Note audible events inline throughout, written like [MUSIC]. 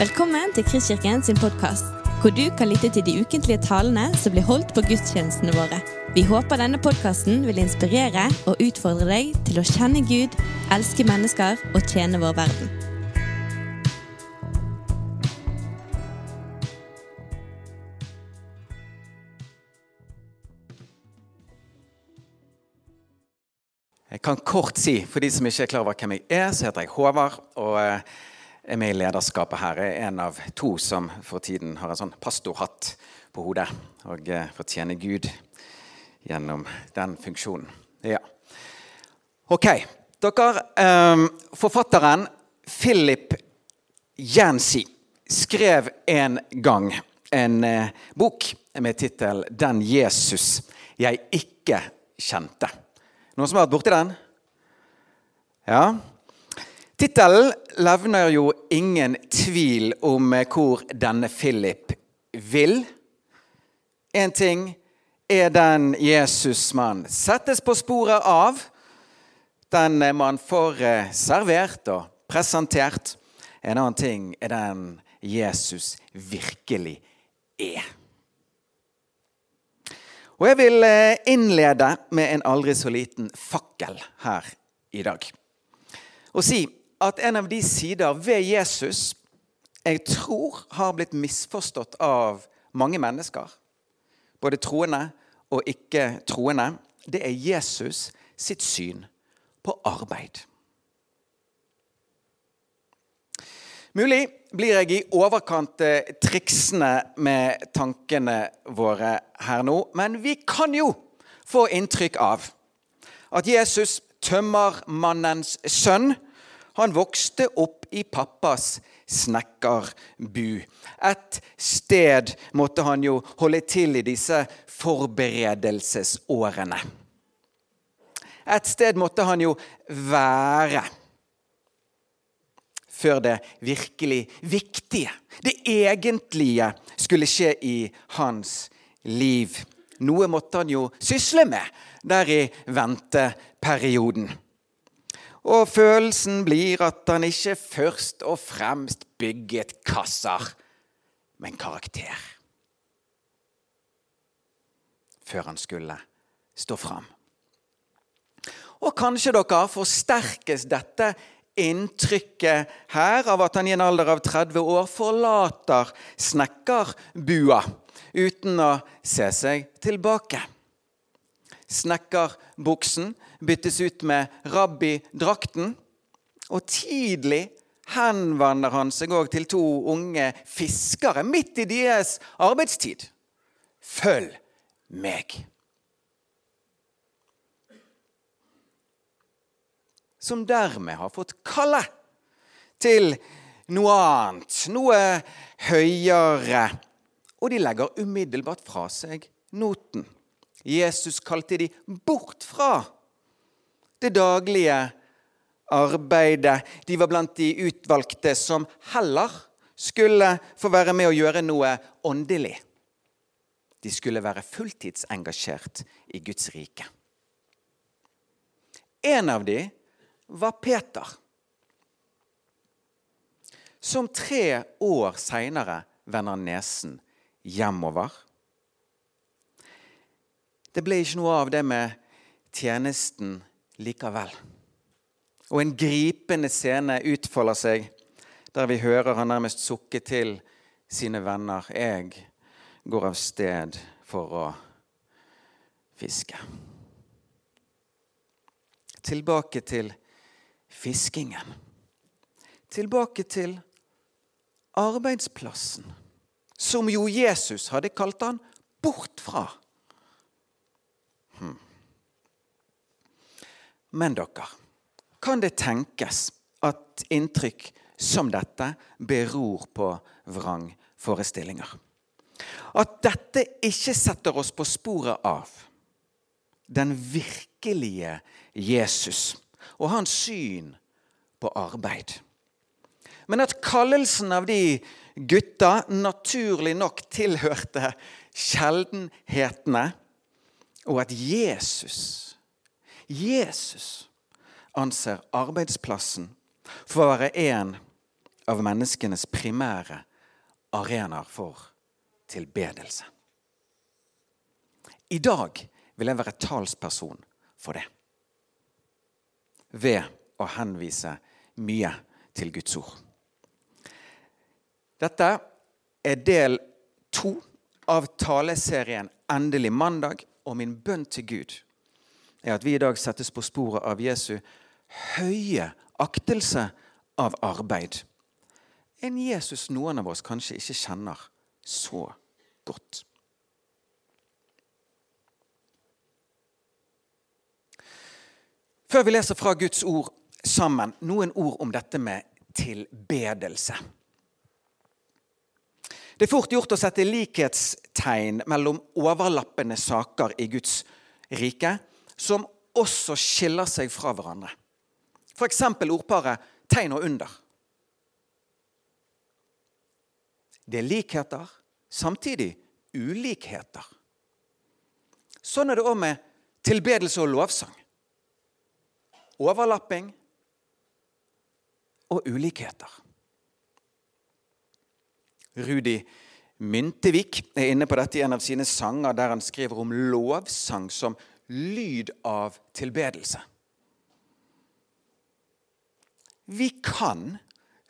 Velkommen til Kristkirken sin podkast, hvor du kan lytte til de ukentlige talene som blir holdt på gudstjenestene våre. Vi håper denne podkasten vil inspirere og utfordre deg til å kjenne Gud, elske mennesker og tjene vår verden. Jeg kan kort si, for de som ikke er klar over hvem jeg er, så heter jeg Håvard. og eh, er med i lederskapet her. Er en av to som for tiden har en sånn pastorhatt på hodet og fortjener Gud gjennom den funksjonen. Ja. Ok. Dere, eh, forfatteren Philip Jansi skrev en gang en eh, bok med tittel 'Den Jesus jeg ikke kjente'. Noen som har vært borti den? Ja. Tittelen levner jo ingen tvil om hvor denne Philip vil. Én ting er den Jesus man settes på sporet av. Den man får eh, servert og presentert. En annen ting er den Jesus virkelig er. Og jeg vil eh, innlede med en aldri så liten fakkel her i dag. Og si at en av de sider ved Jesus jeg tror har blitt misforstått av mange mennesker, både troende og ikke-troende, det er Jesus sitt syn på arbeid. Mulig blir jeg i overkant eh, triksende med tankene våre her nå, men vi kan jo få inntrykk av at Jesus, tømmermannens sønn, han vokste opp i pappas snekkerbu. Et sted måtte han jo holde til i disse forberedelsesårene. Et sted måtte han jo være før det virkelig viktige, det egentlige, skulle skje i hans liv. Noe måtte han jo sysle med der i venteperioden. Og følelsen blir at han ikke først og fremst bygget kasser, men karakter. Før han skulle stå fram. Og kanskje dere forsterkes dette inntrykket her av at han i en alder av 30 år forlater snekkerbua uten å se seg tilbake. Snekkerbuksen byttes ut med rabbidrakten. Og tidlig henvender han seg òg til to unge fiskere midt i deres arbeidstid. Følg meg. som dermed har fått kalle til noe annet, noe høyere. Og de legger umiddelbart fra seg noten. Jesus kalte de bort fra det daglige arbeidet. De var blant de utvalgte som heller skulle få være med å gjøre noe åndelig. De skulle være fulltidsengasjert i Guds rike. En av de var Peter, som tre år seinere vender nesen hjemover. Det ble ikke noe av det med tjenesten likevel. Og en gripende scene utfolder seg, der vi hører han nærmest sukke til sine venner. Jeg går av sted for å fiske. Tilbake til fiskingen. Tilbake til arbeidsplassen, som jo Jesus hadde kalt han bort fra. Men dere, kan det tenkes at inntrykk som dette beror på vrangforestillinger? At dette ikke setter oss på sporet av den virkelige Jesus og hans syn på arbeid. Men at kallelsen av de gutta naturlig nok tilhørte sjeldenhetene, og at Jesus, Jesus anser arbeidsplassen for å være en av menneskenes primære arenaer for tilbedelse. I dag vil jeg være talsperson for det. Ved å henvise mye til Guds ord. Dette er del to av taleserien Endelig mandag, og min bønn til Gud er at vi i dag settes på sporet av Jesu høye aktelse av arbeid. En Jesus noen av oss kanskje ikke kjenner så godt. Før vi leser fra Guds ord sammen, noen ord om dette med tilbedelse. Det er fort gjort å sette likhetstegn mellom overlappende saker i Guds rike, som også skiller seg fra hverandre. F.eks. ordparet 'tegn og under'. Det er likheter, samtidig ulikheter. Sånn er det òg med tilbedelse og lovsang overlapping og ulikheter. Rudi Myntevik er inne på dette i en av sine sanger der han skriver om lovsang som lyd av tilbedelse. Vi kan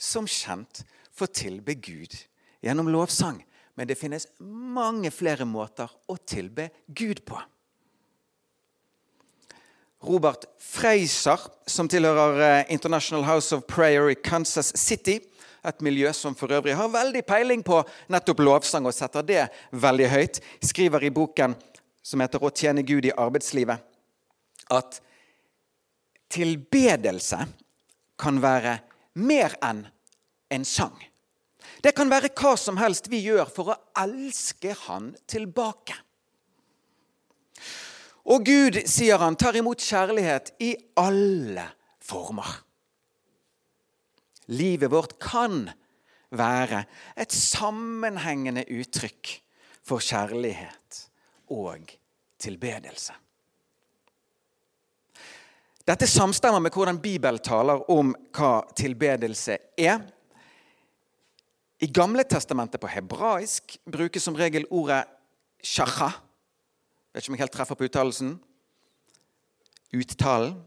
som kjent få tilbe Gud gjennom lovsang, men det finnes mange flere måter å tilbe Gud på. Robert Freiser, som tilhører eh, International House of Prayer i Kansas City. Et miljø som for øvrig har veldig peiling på nettopp lovsang og setter det veldig høyt. Skriver i boken som heter 'Å tjene Gud i arbeidslivet' at tilbedelse kan være mer enn en sang. Det kan være hva som helst vi gjør for å elske Han tilbake. Og Gud, sier han, tar imot kjærlighet i alle former. Livet vårt kan være et sammenhengende uttrykk for kjærlighet og tilbedelse. Dette samstemmer med hvordan Bibelen taler om hva tilbedelse er. I Gamle testamentet på hebraisk brukes som regel ordet shacha Vet ikke om jeg helt treffer på uttalelsen. Uttalen.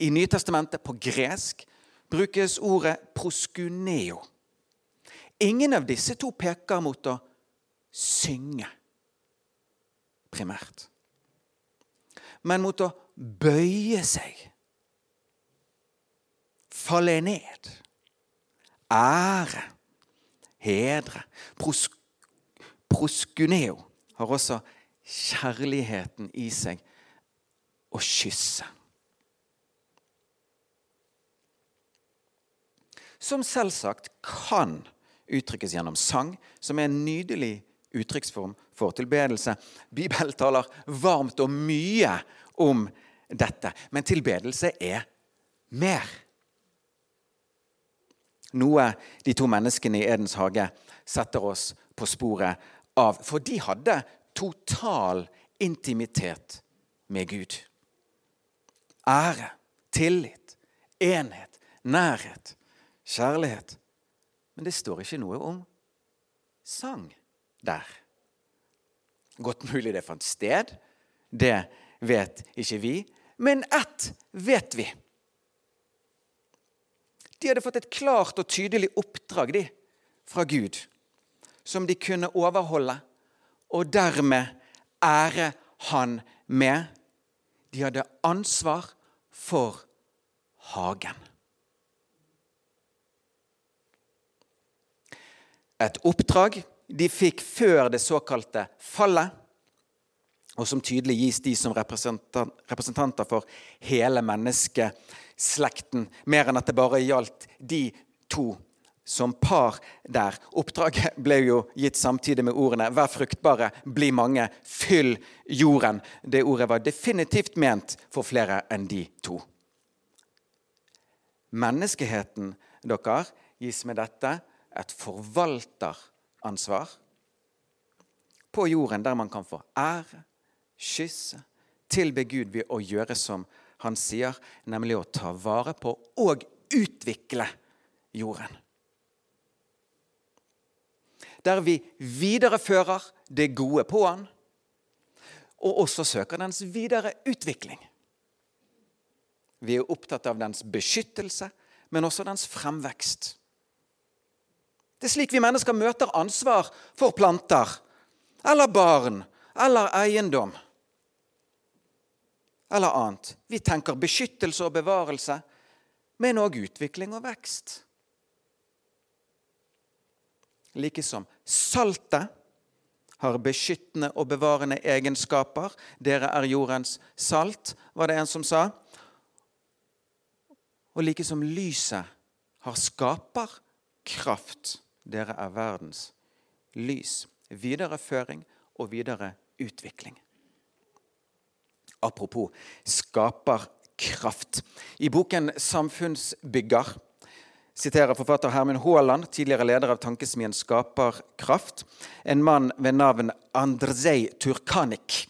I Nytestamentet, på gresk, brukes ordet proskuneo. Ingen av disse to peker mot å synge primært, men mot å bøye seg, falle ned, ære, hedre. Pros proskuneo har også kjærligheten i seg å kysse. Som selvsagt kan uttrykkes gjennom sang, som er en nydelig uttrykksform for tilbedelse. Bibelen taler varmt og mye om dette, men tilbedelse er mer. Noe de to menneskene i Edens hage setter oss på sporet av. For de hadde total intimitet med Gud. Ære, tillit, enhet, nærhet, kjærlighet. Men det står ikke noe om sang der. Godt mulig det fant sted. Det vet ikke vi. Men ett vet vi. De hadde fått et klart og tydelig oppdrag de, fra Gud, som de kunne overholde og dermed ære han med. De hadde ansvar for hagen. Et oppdrag de fikk før det såkalte fallet, og som tydelig gis de som representanter for hele menneskeslekten, mer enn at det bare gjaldt de to som par der. Oppdraget ble jo gitt samtidig med ordene 'vær fruktbare, bli mange, fyll jorden'. Det ordet var definitivt ment for flere enn de to. Menneskeheten dere gis med dette et forvalteransvar på jorden, der man kan få ære, kysse, tilbe Gud ved å gjøre som han sier, nemlig å ta vare på og utvikle jorden. der vi viderefører det gode på han, og også søker dens videre utvikling. Vi er opptatt av dens beskyttelse, men også dens fremvekst. Det er slik vi mennesker møter ansvar for planter eller barn eller eiendom eller annet. Vi tenker beskyttelse og bevarelse, men òg utvikling og vekst. Likesom saltet har beskyttende og bevarende egenskaper. Dere er jordens salt, var det en som sa. Og likesom lyset har skaperkraft. Dere er verdens lys. Videreføring og videre utvikling. Apropos skaperkraft. I boken 'Samfunnsbygger' siterer forfatter Hermund Haaland, tidligere leder av tankesmien Skaperkraft, en mann ved navn Andrzej Turkanik,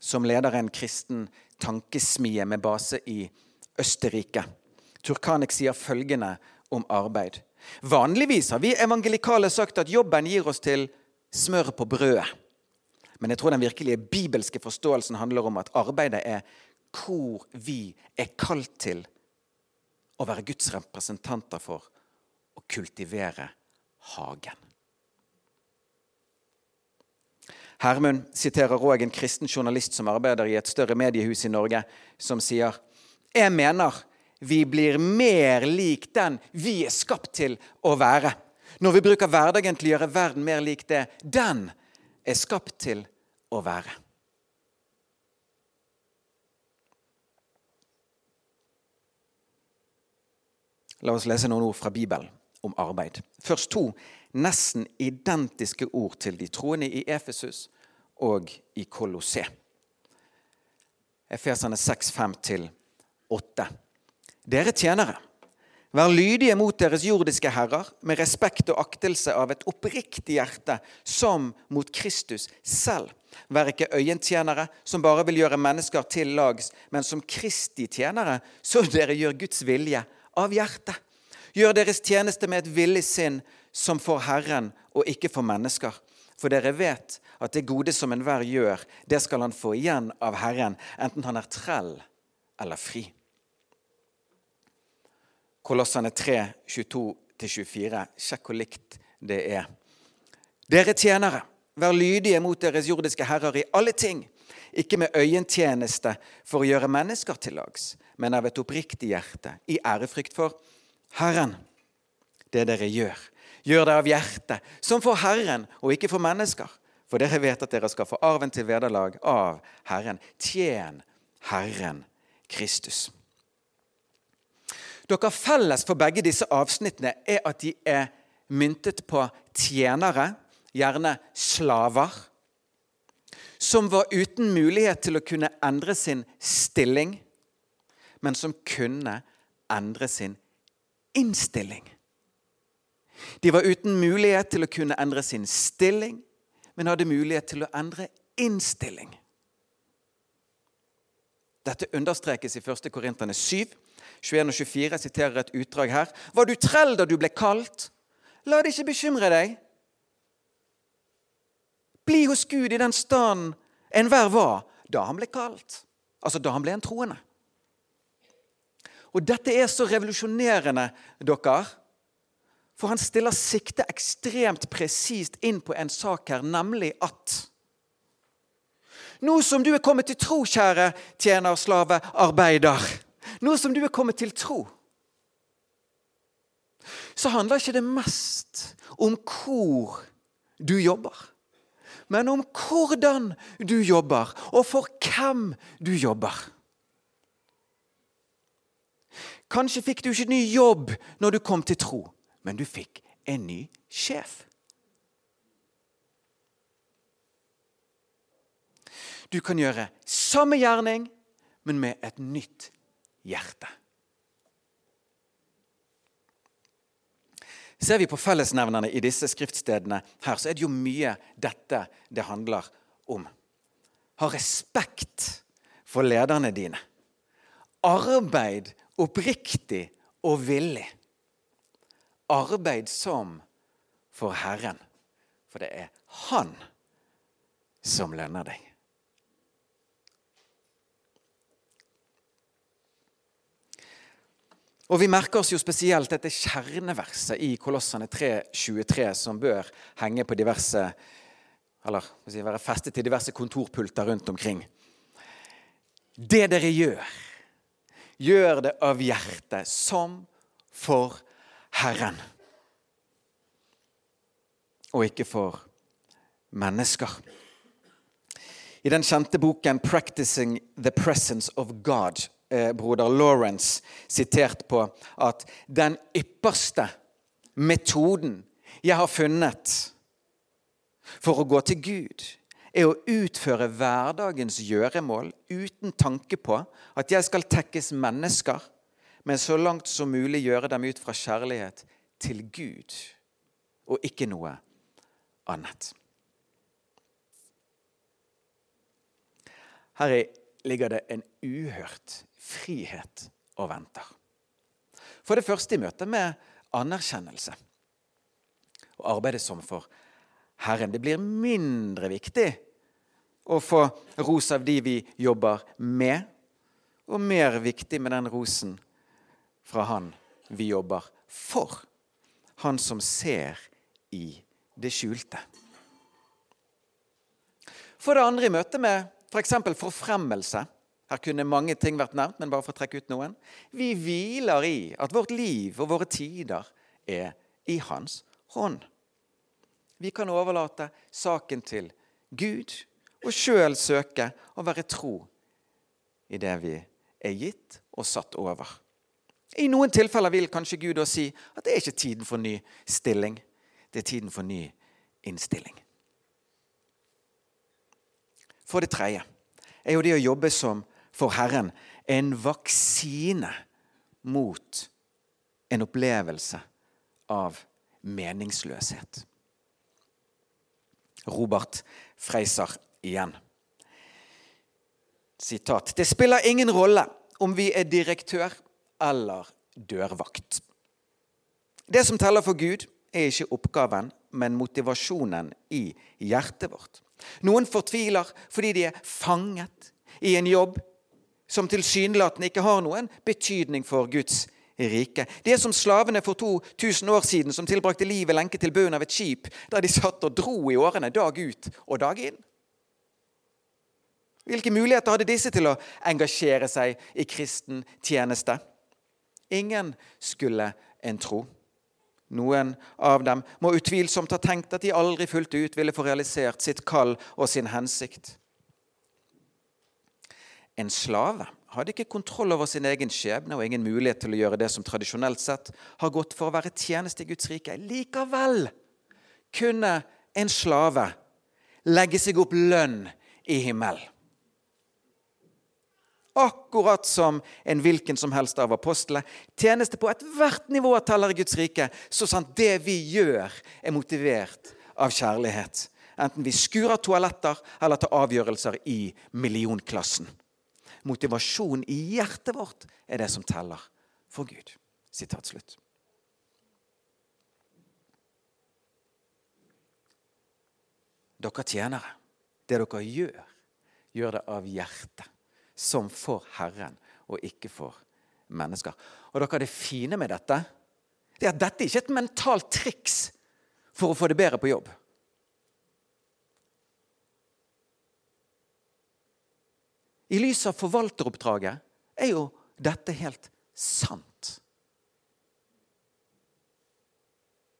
som leder en kristen tankesmie med base i Østerrike. Turkanik sier følgende om arbeid. Vanligvis har vi evangelikale sagt at jobben gir oss til smør på brødet. Men jeg tror den virkelige bibelske forståelsen handler om at arbeidet er hvor vi er kalt til å være Guds representanter for å kultivere hagen. Hermund siterer òg en kristen journalist som arbeider i et større mediehus i Norge, som sier Jeg mener vi blir mer lik den vi er skapt til å være. Når vi bruker hverdagen til å gjøre verden mer lik det den er skapt til å være. La oss lese noen ord fra Bibelen om arbeid. Først to nesten identiske ord til de troende i Efesus og i Kolosseum. Efeserne 6, 5-8. Dere tjenere, vær lydige mot deres jordiske herrer med respekt og aktelse av et oppriktig hjerte, som mot Kristus selv. Vær ikke øyentjenere som bare vil gjøre mennesker til lags, men som Kristi tjenere, så dere gjør Guds vilje av hjertet. Gjør deres tjeneste med et villig sinn, som for Herren og ikke for mennesker. For dere vet at det gode som enhver gjør, det skal han få igjen av Herren, enten han er trell eller fri. Kolossene 3, 22-24. Sjekk hvor likt det er. Dere tjenere, vær lydige mot deres jordiske herrer i alle ting, ikke med øyentjeneste for å gjøre mennesker til lags, men av et oppriktig hjerte, i ærefrykt for Herren. Det dere gjør, gjør det av hjertet, som for Herren og ikke for mennesker. For dere vet at dere skal få arven til vederlag av Herren. Tjen Herren Kristus. Dere felles for begge disse avsnittene er at de er myntet på tjenere, gjerne slaver, som var uten mulighet til å kunne endre sin stilling, men som kunne endre sin innstilling. De var uten mulighet til å kunne endre sin stilling, men hadde mulighet til å endre innstilling. Dette understrekes i 1. Korinterne 7, 21 og 24. Jeg siterer et utdrag her. Var du trell da du ble kalt? La det ikke bekymre deg. Bli hos Gud i den stand enhver var da han ble kalt. Altså da han ble en troende. Og dette er så revolusjonerende, dere. For han stiller sikte ekstremt presist inn på en sak her, nemlig at Nå som du er kommet til tro, kjære tjener, slave, arbeider Nå som du er kommet til tro, så handler ikke det mest om hvor du jobber, men om hvordan du jobber, og for hvem du jobber. Kanskje fikk du ikke ny jobb når du kom til tro, men du fikk en ny sjef. Du kan gjøre samme gjerning, men med et nytt hjerte. Ser vi på fellesnevnerne i disse skriftstedene her, så er det jo mye dette det handler om. Ha respekt for lederne dine. Arbeid oppriktig og villig. Arbeid som for Herren, for det er Han som lønner deg. Og Vi merker oss jo spesielt dette kjerneverset i Kolossene 3.23, som bør henge på diverse, eller si, være festet til diverse kontorpulter rundt omkring. Det dere gjør, gjør det av hjertet, som for Herren. Og ikke for mennesker. I den kjente boken 'Practicing the Presence of God' Eh, broder Lawrence sitert på at den ypperste metoden jeg har funnet for å gå til Gud, er å utføre hverdagens gjøremål uten tanke på at jeg skal tekkes mennesker, men så langt som mulig gjøre dem ut fra kjærlighet til Gud og ikke noe annet. Her ligger det en uhørt frihet og venter. For det første i møte med anerkjennelse og arbeidet som for Herren. Det blir mindre viktig å få ros av de vi jobber med, og mer viktig med den rosen fra Han vi jobber for. Han som ser i det skjulte. For det andre i møte med f.eks. For forfremmelse her kunne mange ting vært nevnt, men bare for å trekke ut noen. Vi hviler i at vårt liv og våre tider er i Hans hånd. Vi kan overlate saken til Gud og sjøl søke å være tro i det vi er gitt og satt over. I noen tilfeller vil kanskje Gud også si at det er ikke tiden for ny stilling. Det er tiden for ny innstilling. For det tredje er jo det å jobbe som for Herren en vaksine mot en opplevelse av meningsløshet. Robert Freiser igjen. Sitat. Det spiller ingen rolle om vi er direktør eller dørvakt. Det som teller for Gud, er ikke oppgaven, men motivasjonen i hjertet vårt. Noen fortviler fordi de er fanget i en jobb som tilsynelatende ikke har noen betydning for Guds rike. De er som slavene for 2000 år siden som tilbrakte livet lenket til bunnen av et skip, der de satt og dro i årene dag ut og dag inn. Hvilke muligheter hadde disse til å engasjere seg i kristen tjeneste? Ingen skulle en tro. Noen av dem må utvilsomt ha tenkt at de aldri fullt ut ville få realisert sitt kall og sin hensikt. En slave hadde ikke kontroll over sin egen skjebne og ingen mulighet til å gjøre det som tradisjonelt sett har gått for å være tjeneste i Guds rike. Likevel kunne en slave legge seg opp lønn i himmelen. Akkurat som en hvilken som helst av apostlene. Tjeneste på ethvert nivå teller i Guds rike, så sant det vi gjør, er motivert av kjærlighet. Enten vi skurer toaletter eller tar avgjørelser i millionklassen motivasjon i hjertet vårt er det som teller for Gud. Sitat slutt. Dere tjenere, det dere gjør, gjør det av hjertet, som for Herren og ikke for mennesker. Og dere, Det fine med dette det er at dette ikke er et mentalt triks for å få det bedre på jobb. I lys av forvalteroppdraget er jo dette helt sant.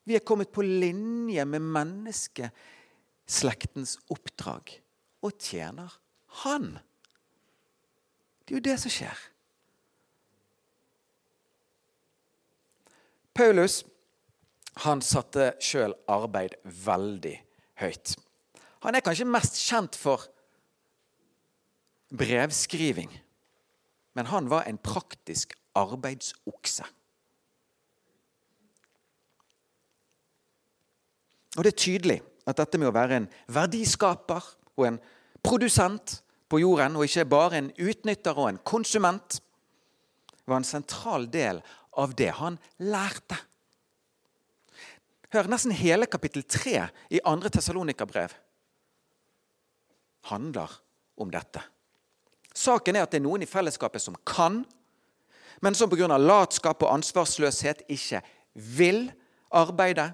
Vi er kommet på linje med menneskeslektens oppdrag og tjener Han. Det er jo det som skjer. Paulus han satte sjøl arbeid veldig høyt. Han er kanskje mest kjent for brevskriving. Men han var en praktisk arbeidsokse. Og Det er tydelig at dette med å være en verdiskaper og en produsent på jorden, og ikke bare en utnytter og en konsument, var en sentral del av det han lærte. Hør, nesten hele kapittel 3 i 2. Tessalonika-brev handler om dette. Saken er at det er noen i fellesskapet som kan, men som pga. latskap og ansvarsløshet ikke vil arbeide.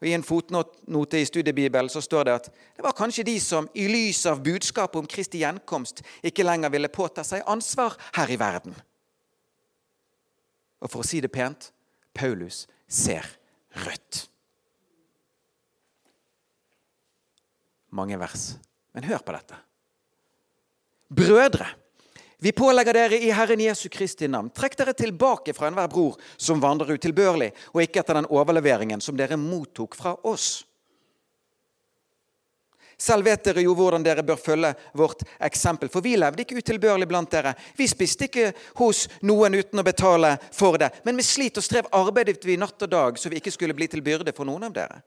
Og I en fotnote i studiebibelen så står det at det var kanskje de som i lys av budskapet om Kristi gjenkomst ikke lenger ville påta seg ansvar her i verden. Og for å si det pent Paulus ser rødt. Mange vers. Men hør på dette. Brødre, vi pålegger dere i Herren Jesu Kristi navn. Trekk dere tilbake fra enhver bror som vandrer utilbørlig, og ikke etter den overleveringen som dere mottok fra oss. Selv vet dere jo hvordan dere bør følge vårt eksempel, for vi levde ikke utilbørlig blant dere. Vi spiste ikke hos noen uten å betale for det, men med slit og strev arbeidet vi natt og dag, så vi ikke skulle bli til byrde for noen av dere.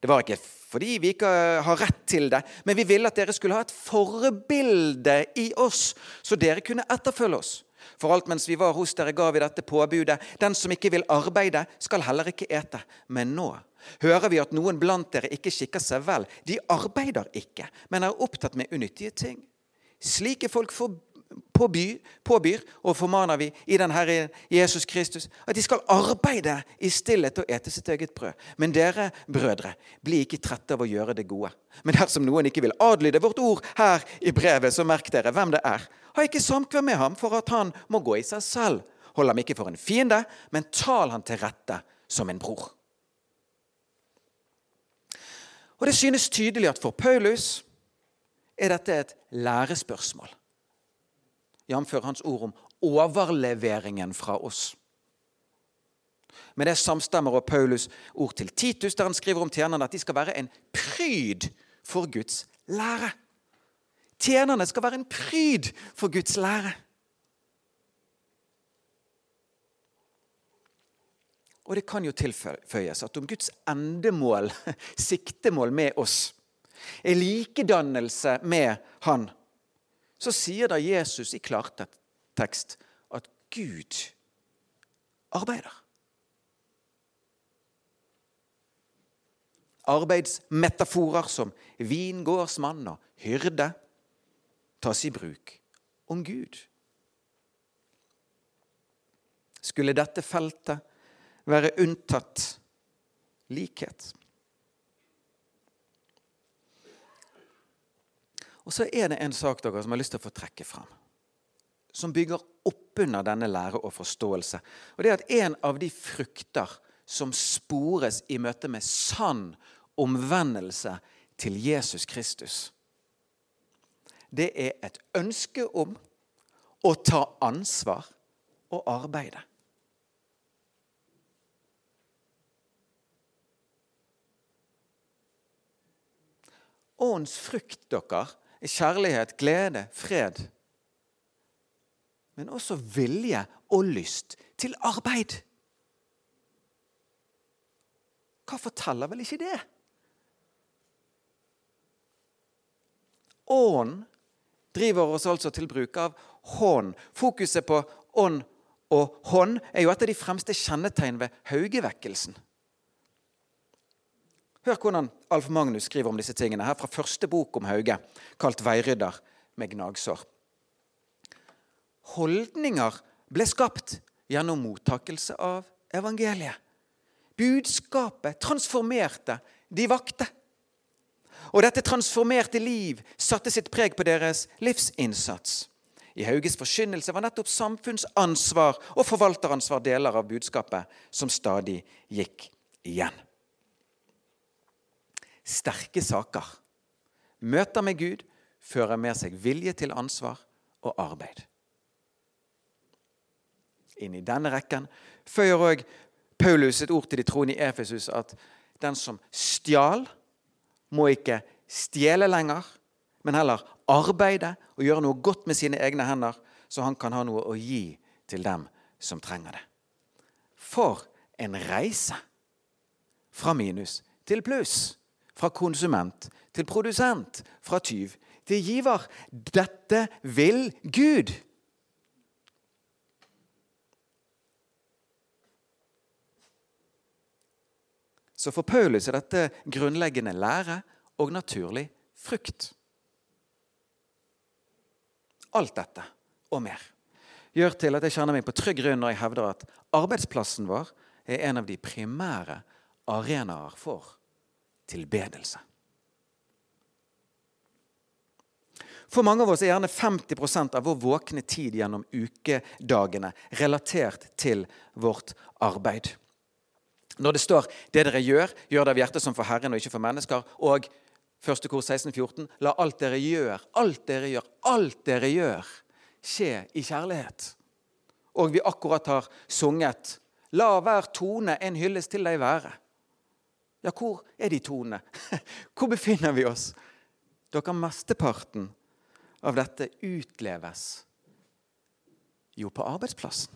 Det var ikke fordi vi ikke har rett til det, men vi ville at dere skulle ha et forbilde i oss, så dere kunne etterfølge oss. For alt mens vi var hos dere, ga vi dette påbudet. Den som ikke vil arbeide, skal heller ikke ete. Men nå hører vi at noen blant dere ikke skikker seg vel. De arbeider ikke, men er opptatt med unyttige ting. Slike folk får påbyr, påbyr og formaner vi i den Herre Jesus Kristus at de skal arbeide i stillhet og ete sitt eget brød. Men dere, brødre, bli ikke trette av å gjøre det gode. Men dersom noen ikke vil adlyde vårt ord her i brevet, så merk dere hvem det er. Ha ikke samkvem med ham for at han må gå i seg selv. Hold ham ikke for en fiende, men tal han til rette som en bror. Og Det synes tydelig at for Paulus er dette et lærespørsmål jf. hans ord om overleveringen fra oss. Med det samstemmer og Paulus ord til Titus, der han skriver om tjenerne at de skal være en pryd for Guds lære. Tjenerne skal være en pryd for Guds lære. Og det kan jo tilføyes at om Guds endemål, [LAUGHS] siktemål med oss, er likedannelse med Han, så sier da Jesus i klartekst at Gud arbeider. Arbeidsmetaforer som vingårdsmann og hyrde tas i bruk om Gud. Skulle dette feltet være unntatt likhet? Og så er det en sak dere som har lyst til å få trekke fram. Som bygger opp under denne lære og forståelse. Og det er at en av de frukter som spores i møte med sann omvendelse til Jesus Kristus, det er et ønske om å ta ansvar og arbeide. Åndens frukt, dere, kjærlighet, glede, fred. Men også vilje og lyst til arbeid. Hva forteller vel ikke det? Ånd driver oss altså til bruk av hånd. Fokuset på ånd og hånd er jo et av de fremste kjennetegn ved haugevekkelsen. Hør hvordan Alf Magnus skriver om disse tingene her fra første bok om Hauge, kalt 'Veirydder med gnagsår'. Holdninger ble skapt gjennom mottakelse av evangeliet. Budskapet transformerte de vakte. Og dette transformerte liv satte sitt preg på deres livsinnsats. I Hauges forkynnelse var nettopp samfunnsansvar og forvalteransvar deler av budskapet som stadig gikk igjen sterke saker. Møter med Gud fører med seg vilje til ansvar og arbeid. Inn i denne rekken føyer òg Paulus et ord til de troende i Efesus at den som stjal, må ikke stjele lenger, men heller arbeide og gjøre noe godt med sine egne hender, så han kan ha noe å gi til dem som trenger det. For en reise fra minus til pluss. Fra konsument til produsent. Fra tyv til giver. Dette vil Gud. Så for Paulus er dette grunnleggende lære og naturlig frukt. Alt dette og mer gjør til at jeg kjenner meg på trygg grunn når jeg hevder at arbeidsplassen vår er en av de primære arenaer for tilbedelse. For mange av oss er gjerne 50% av vår våkne tid gjennom ukedagene relatert til vårt arbeid. Når det står 'det dere gjør, gjør det av hjertet som for Herren og ikke for mennesker', og første kor 14, La alt dere gjør, alt dere gjør, alt dere gjør, skje i kjærlighet. Og vi akkurat har sunget 'La hver tone en hyllest til deg være'. Ja, hvor er de tonene? [LAUGHS] Hvor befinner vi oss? Dere, mesteparten av dette utleves jo på arbeidsplassen.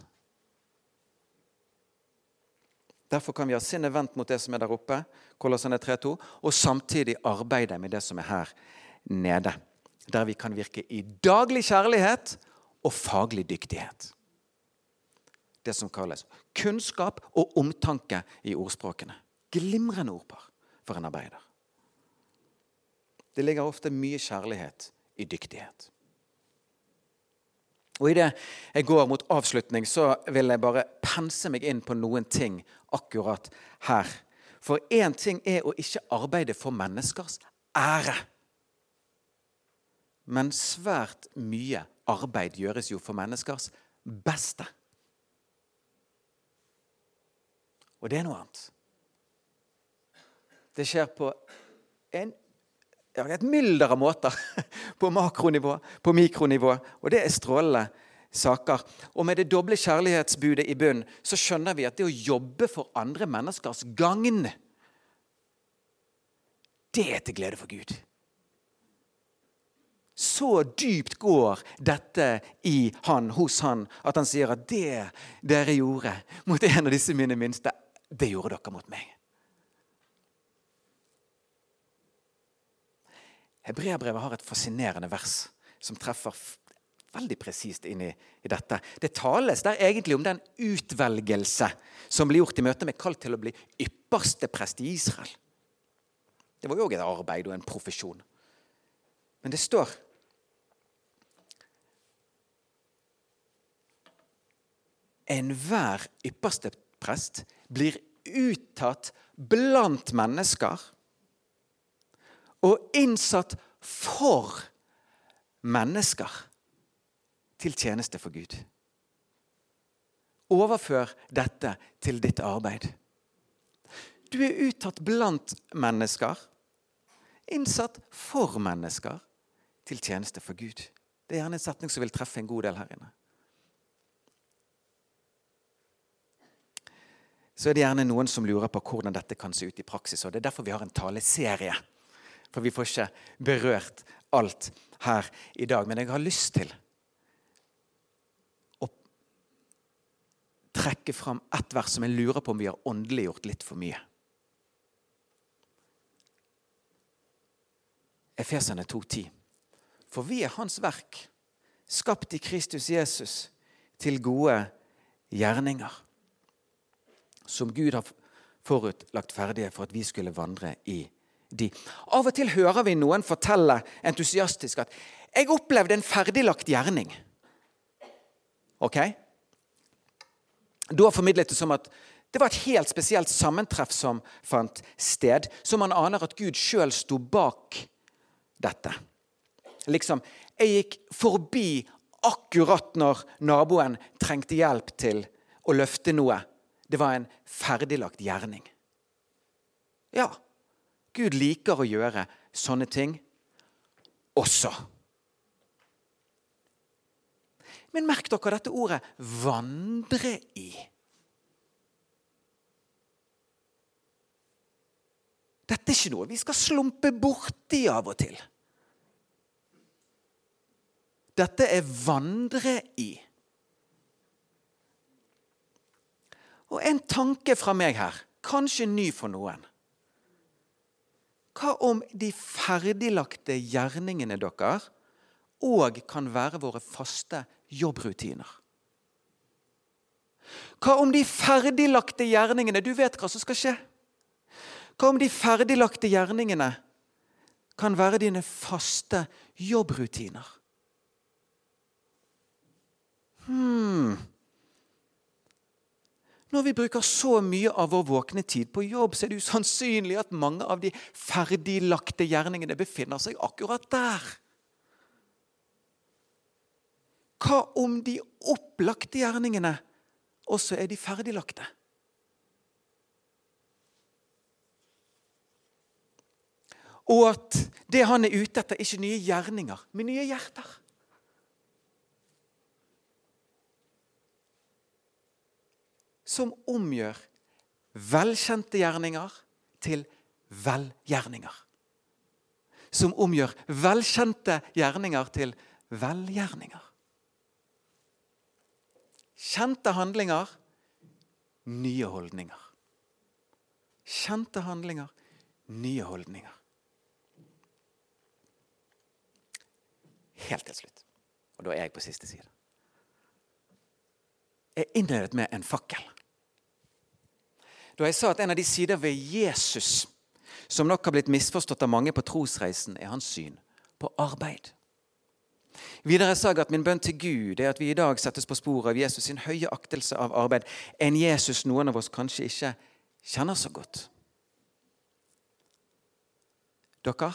Derfor kan vi ha sinnet vendt mot det som er der oppe, Kolossene 3.2, og samtidig arbeide med det som er her nede. Der vi kan virke i daglig kjærlighet og faglig dyktighet. Det som kalles kunnskap og omtanke i ordspråkene. Glimrende ordpar for en arbeider. Det ligger ofte mye kjærlighet i dyktighet. Og Idet jeg går mot avslutning, så vil jeg bare pense meg inn på noen ting akkurat her. For én ting er å ikke arbeide for menneskers ære. Men svært mye arbeid gjøres jo for menneskers beste. Og det er noe annet. Det skjer på en et mylder av måter. [LAUGHS] På makronivå, på mikronivå. Og det er strålende saker. Og med det doble kjærlighetsbudet i bunn så skjønner vi at det å jobbe for andre menneskers gagn, det er til glede for Gud. Så dypt går dette i han, hos han, at han sier at det dere gjorde mot en av disse mine minste, det gjorde dere mot meg. Hebreabrevet har et fascinerende vers som treffer veldig presist inn i, i, dette. Det tales der egentlig om den utvelgelse som blir gjort i møte med kalt til å bli ypperste prest i Israel. Det var jo òg et arbeid og en profesjon. Men det står Enhver ypperste prest blir uttatt blant mennesker og innsatt for mennesker til tjeneste for Gud. Overfør dette til ditt arbeid. Du er uttatt blant mennesker, innsatt for mennesker, til tjeneste for Gud. Det er gjerne en setning som vil treffe en god del her inne. Så er det gjerne noen som lurer på hvordan dette kan se ut i praksis. og Det er derfor vi har en taleserie for vi får ikke berørt alt her i dag. Men jeg har lyst til å trekke fram ett vers som jeg lurer på om vi har åndeliggjort litt for mye. Efeserne 2,10. For vi er Hans verk, skapt i Kristus Jesus til gode gjerninger, som Gud har forutlagt ferdige for at vi skulle vandre i de. Av og til hører vi noen fortelle entusiastisk at 'jeg opplevde en ferdiglagt gjerning'. Ok? Da formidlet det som at det var et helt spesielt sammentreff som fant sted, så man aner at Gud sjøl sto bak dette. Liksom Jeg gikk forbi akkurat når naboen trengte hjelp til å løfte noe. Det var en ferdiglagt gjerning. Ja, Gud liker å gjøre sånne ting også. Men merk dere dette ordet 'vandre i'. Dette er ikke noe vi skal slumpe borti av og til. Dette er 'vandre i'. Og en tanke fra meg her, kanskje ny for noen. Hva om de ferdiglagte gjerningene deres òg kan være våre faste jobbrutiner? Hva om de ferdiglagte gjerningene Du vet hva som skal skje. Hva om de ferdiglagte gjerningene kan være dine faste jobbrutiner? Hmm. Når vi bruker så mye av vår våkne tid på jobb, så er det usannsynlig at mange av de ferdiglagte gjerningene befinner seg akkurat der. Hva om de opplagte gjerningene også er de ferdiglagte? Og at det han er ute etter, ikke nye gjerninger, men nye hjerter. Som omgjør velkjente gjerninger til velgjerninger. Som omgjør velkjente gjerninger til velgjerninger. Kjente handlinger, nye holdninger. Kjente handlinger, nye holdninger. Helt til slutt. Og da er jeg på siste side. Jeg innledet med en fakkel. Da jeg sa at en av de sider ved Jesus som nok har blitt misforstått av mange på trosreisen, er hans syn på arbeid. Videre sa jeg at min bønn til Gud er at vi i dag settes på sporet av Jesus sin høye aktelse av arbeid, en Jesus noen av oss kanskje ikke kjenner så godt. Dere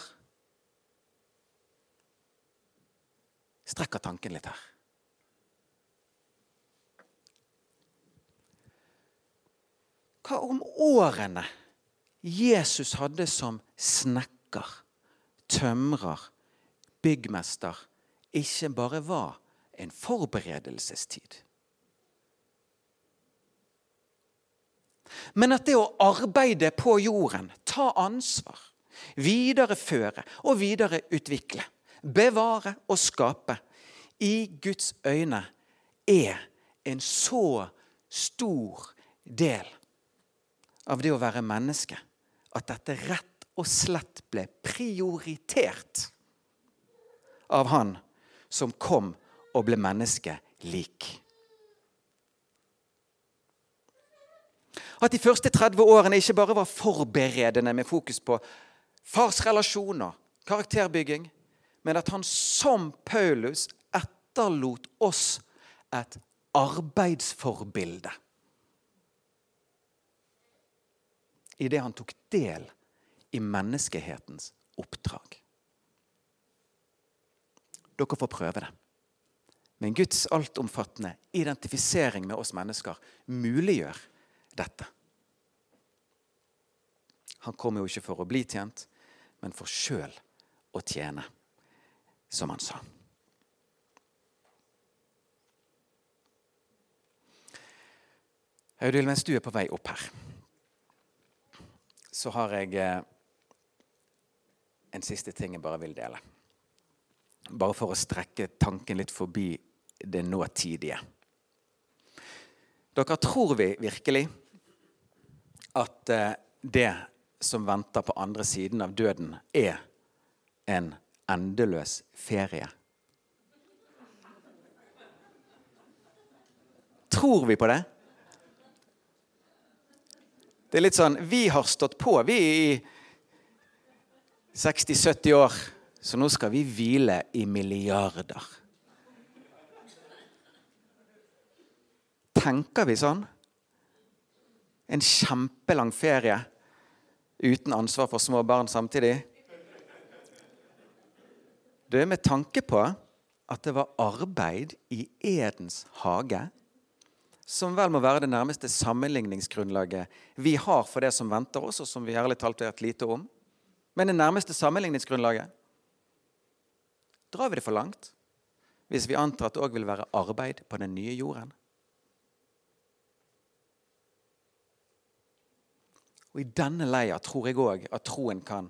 strekker tanken litt her. Hva om årene Jesus hadde som snekker, tømrer, byggmester, ikke bare var en forberedelsestid? Men at det å arbeide på jorden, ta ansvar, videreføre og videreutvikle, bevare og skape, i Guds øyne er en så stor del av det å være menneske at dette rett og slett ble prioritert av Han som kom og ble menneske lik. At de første 30 årene ikke bare var forberedende med fokus på fars relasjoner, karakterbygging, men at han som Paulus etterlot oss et arbeidsforbilde. Idet han tok del i menneskehetens oppdrag. Dere får prøve det. Men Guds altomfattende identifisering med oss mennesker muliggjør dette. Han kommer jo ikke for å bli tjent, men for sjøl å tjene, som han sa. Audhild, mens du er på vei opp her, så har jeg eh, en siste ting jeg bare vil dele. Bare for å strekke tanken litt forbi det nåtidige. Dere tror vi virkelig at eh, det som venter på andre siden av døden, er en endeløs ferie? Tror vi på det? Det er litt sånn Vi har stått på, vi i 60-70 år, så nå skal vi hvile i milliarder. Tenker vi sånn? En kjempelang ferie uten ansvar for små barn samtidig? Det er med tanke på at det var arbeid i Edens hage som vel må være det nærmeste sammenligningsgrunnlaget vi har for det som venter oss, og som vi ærlig talt vet lite om. Men det nærmeste sammenligningsgrunnlaget Drar vi det for langt hvis vi antar at det òg vil være arbeid på den nye jorden? Og I denne leia tror jeg òg at troen kan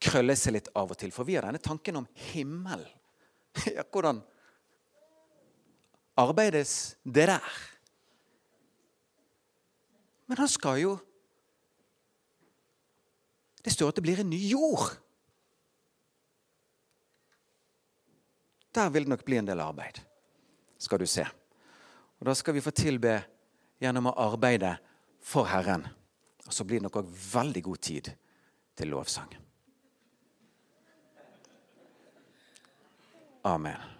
krølle seg litt av og til. For vi har denne tanken om himmel. [LAUGHS] Ja, hvordan arbeides det der? Men han skal jo Det står at det blir en ny jord. Der vil det nok bli en del arbeid, skal du se. Og Da skal vi få tilbe gjennom å arbeide for Herren. Og så blir det nok òg veldig god tid til lovsang. Amen.